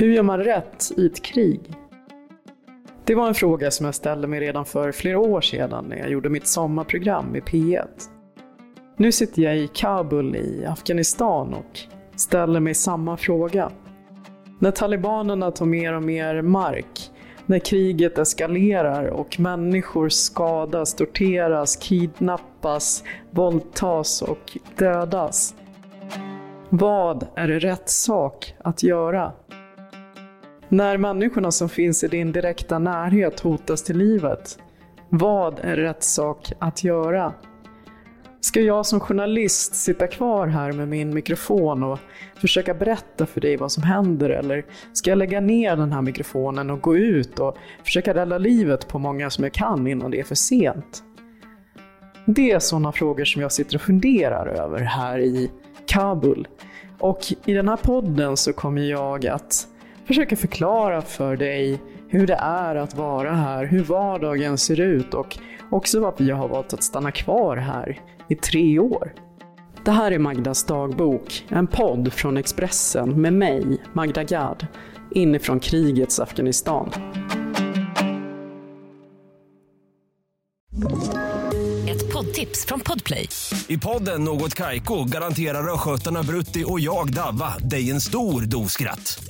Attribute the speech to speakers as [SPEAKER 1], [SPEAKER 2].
[SPEAKER 1] Hur gör man rätt i ett krig? Det var en fråga som jag ställde mig redan för flera år sedan när jag gjorde mitt sommarprogram i P1. Nu sitter jag i Kabul i Afghanistan och ställer mig samma fråga. När talibanerna tar mer och mer mark, när kriget eskalerar och människor skadas, torteras, kidnappas, våldtas och dödas. Vad är det rätt sak att göra? När människorna som finns i din direkta närhet hotas till livet, vad är rätt sak att göra? Ska jag som journalist sitta kvar här med min mikrofon och försöka berätta för dig vad som händer eller ska jag lägga ner den här mikrofonen och gå ut och försöka rädda livet på många som jag kan innan det är för sent? Det är sådana frågor som jag sitter och funderar över här i Kabul. Och i den här podden så kommer jag att försöka förklara för dig hur det är att vara här, hur vardagen ser ut och också varför jag har valt att stanna kvar här i tre år. Det här är Magdas dagbok, en podd från Expressen med mig, Magda Gad, inifrån krigets Afghanistan.
[SPEAKER 2] Ett poddtips från Podplay.
[SPEAKER 3] I podden Något Kaiko garanterar östgötarna Brutti och jag, Davva, dig en stor dos skratt.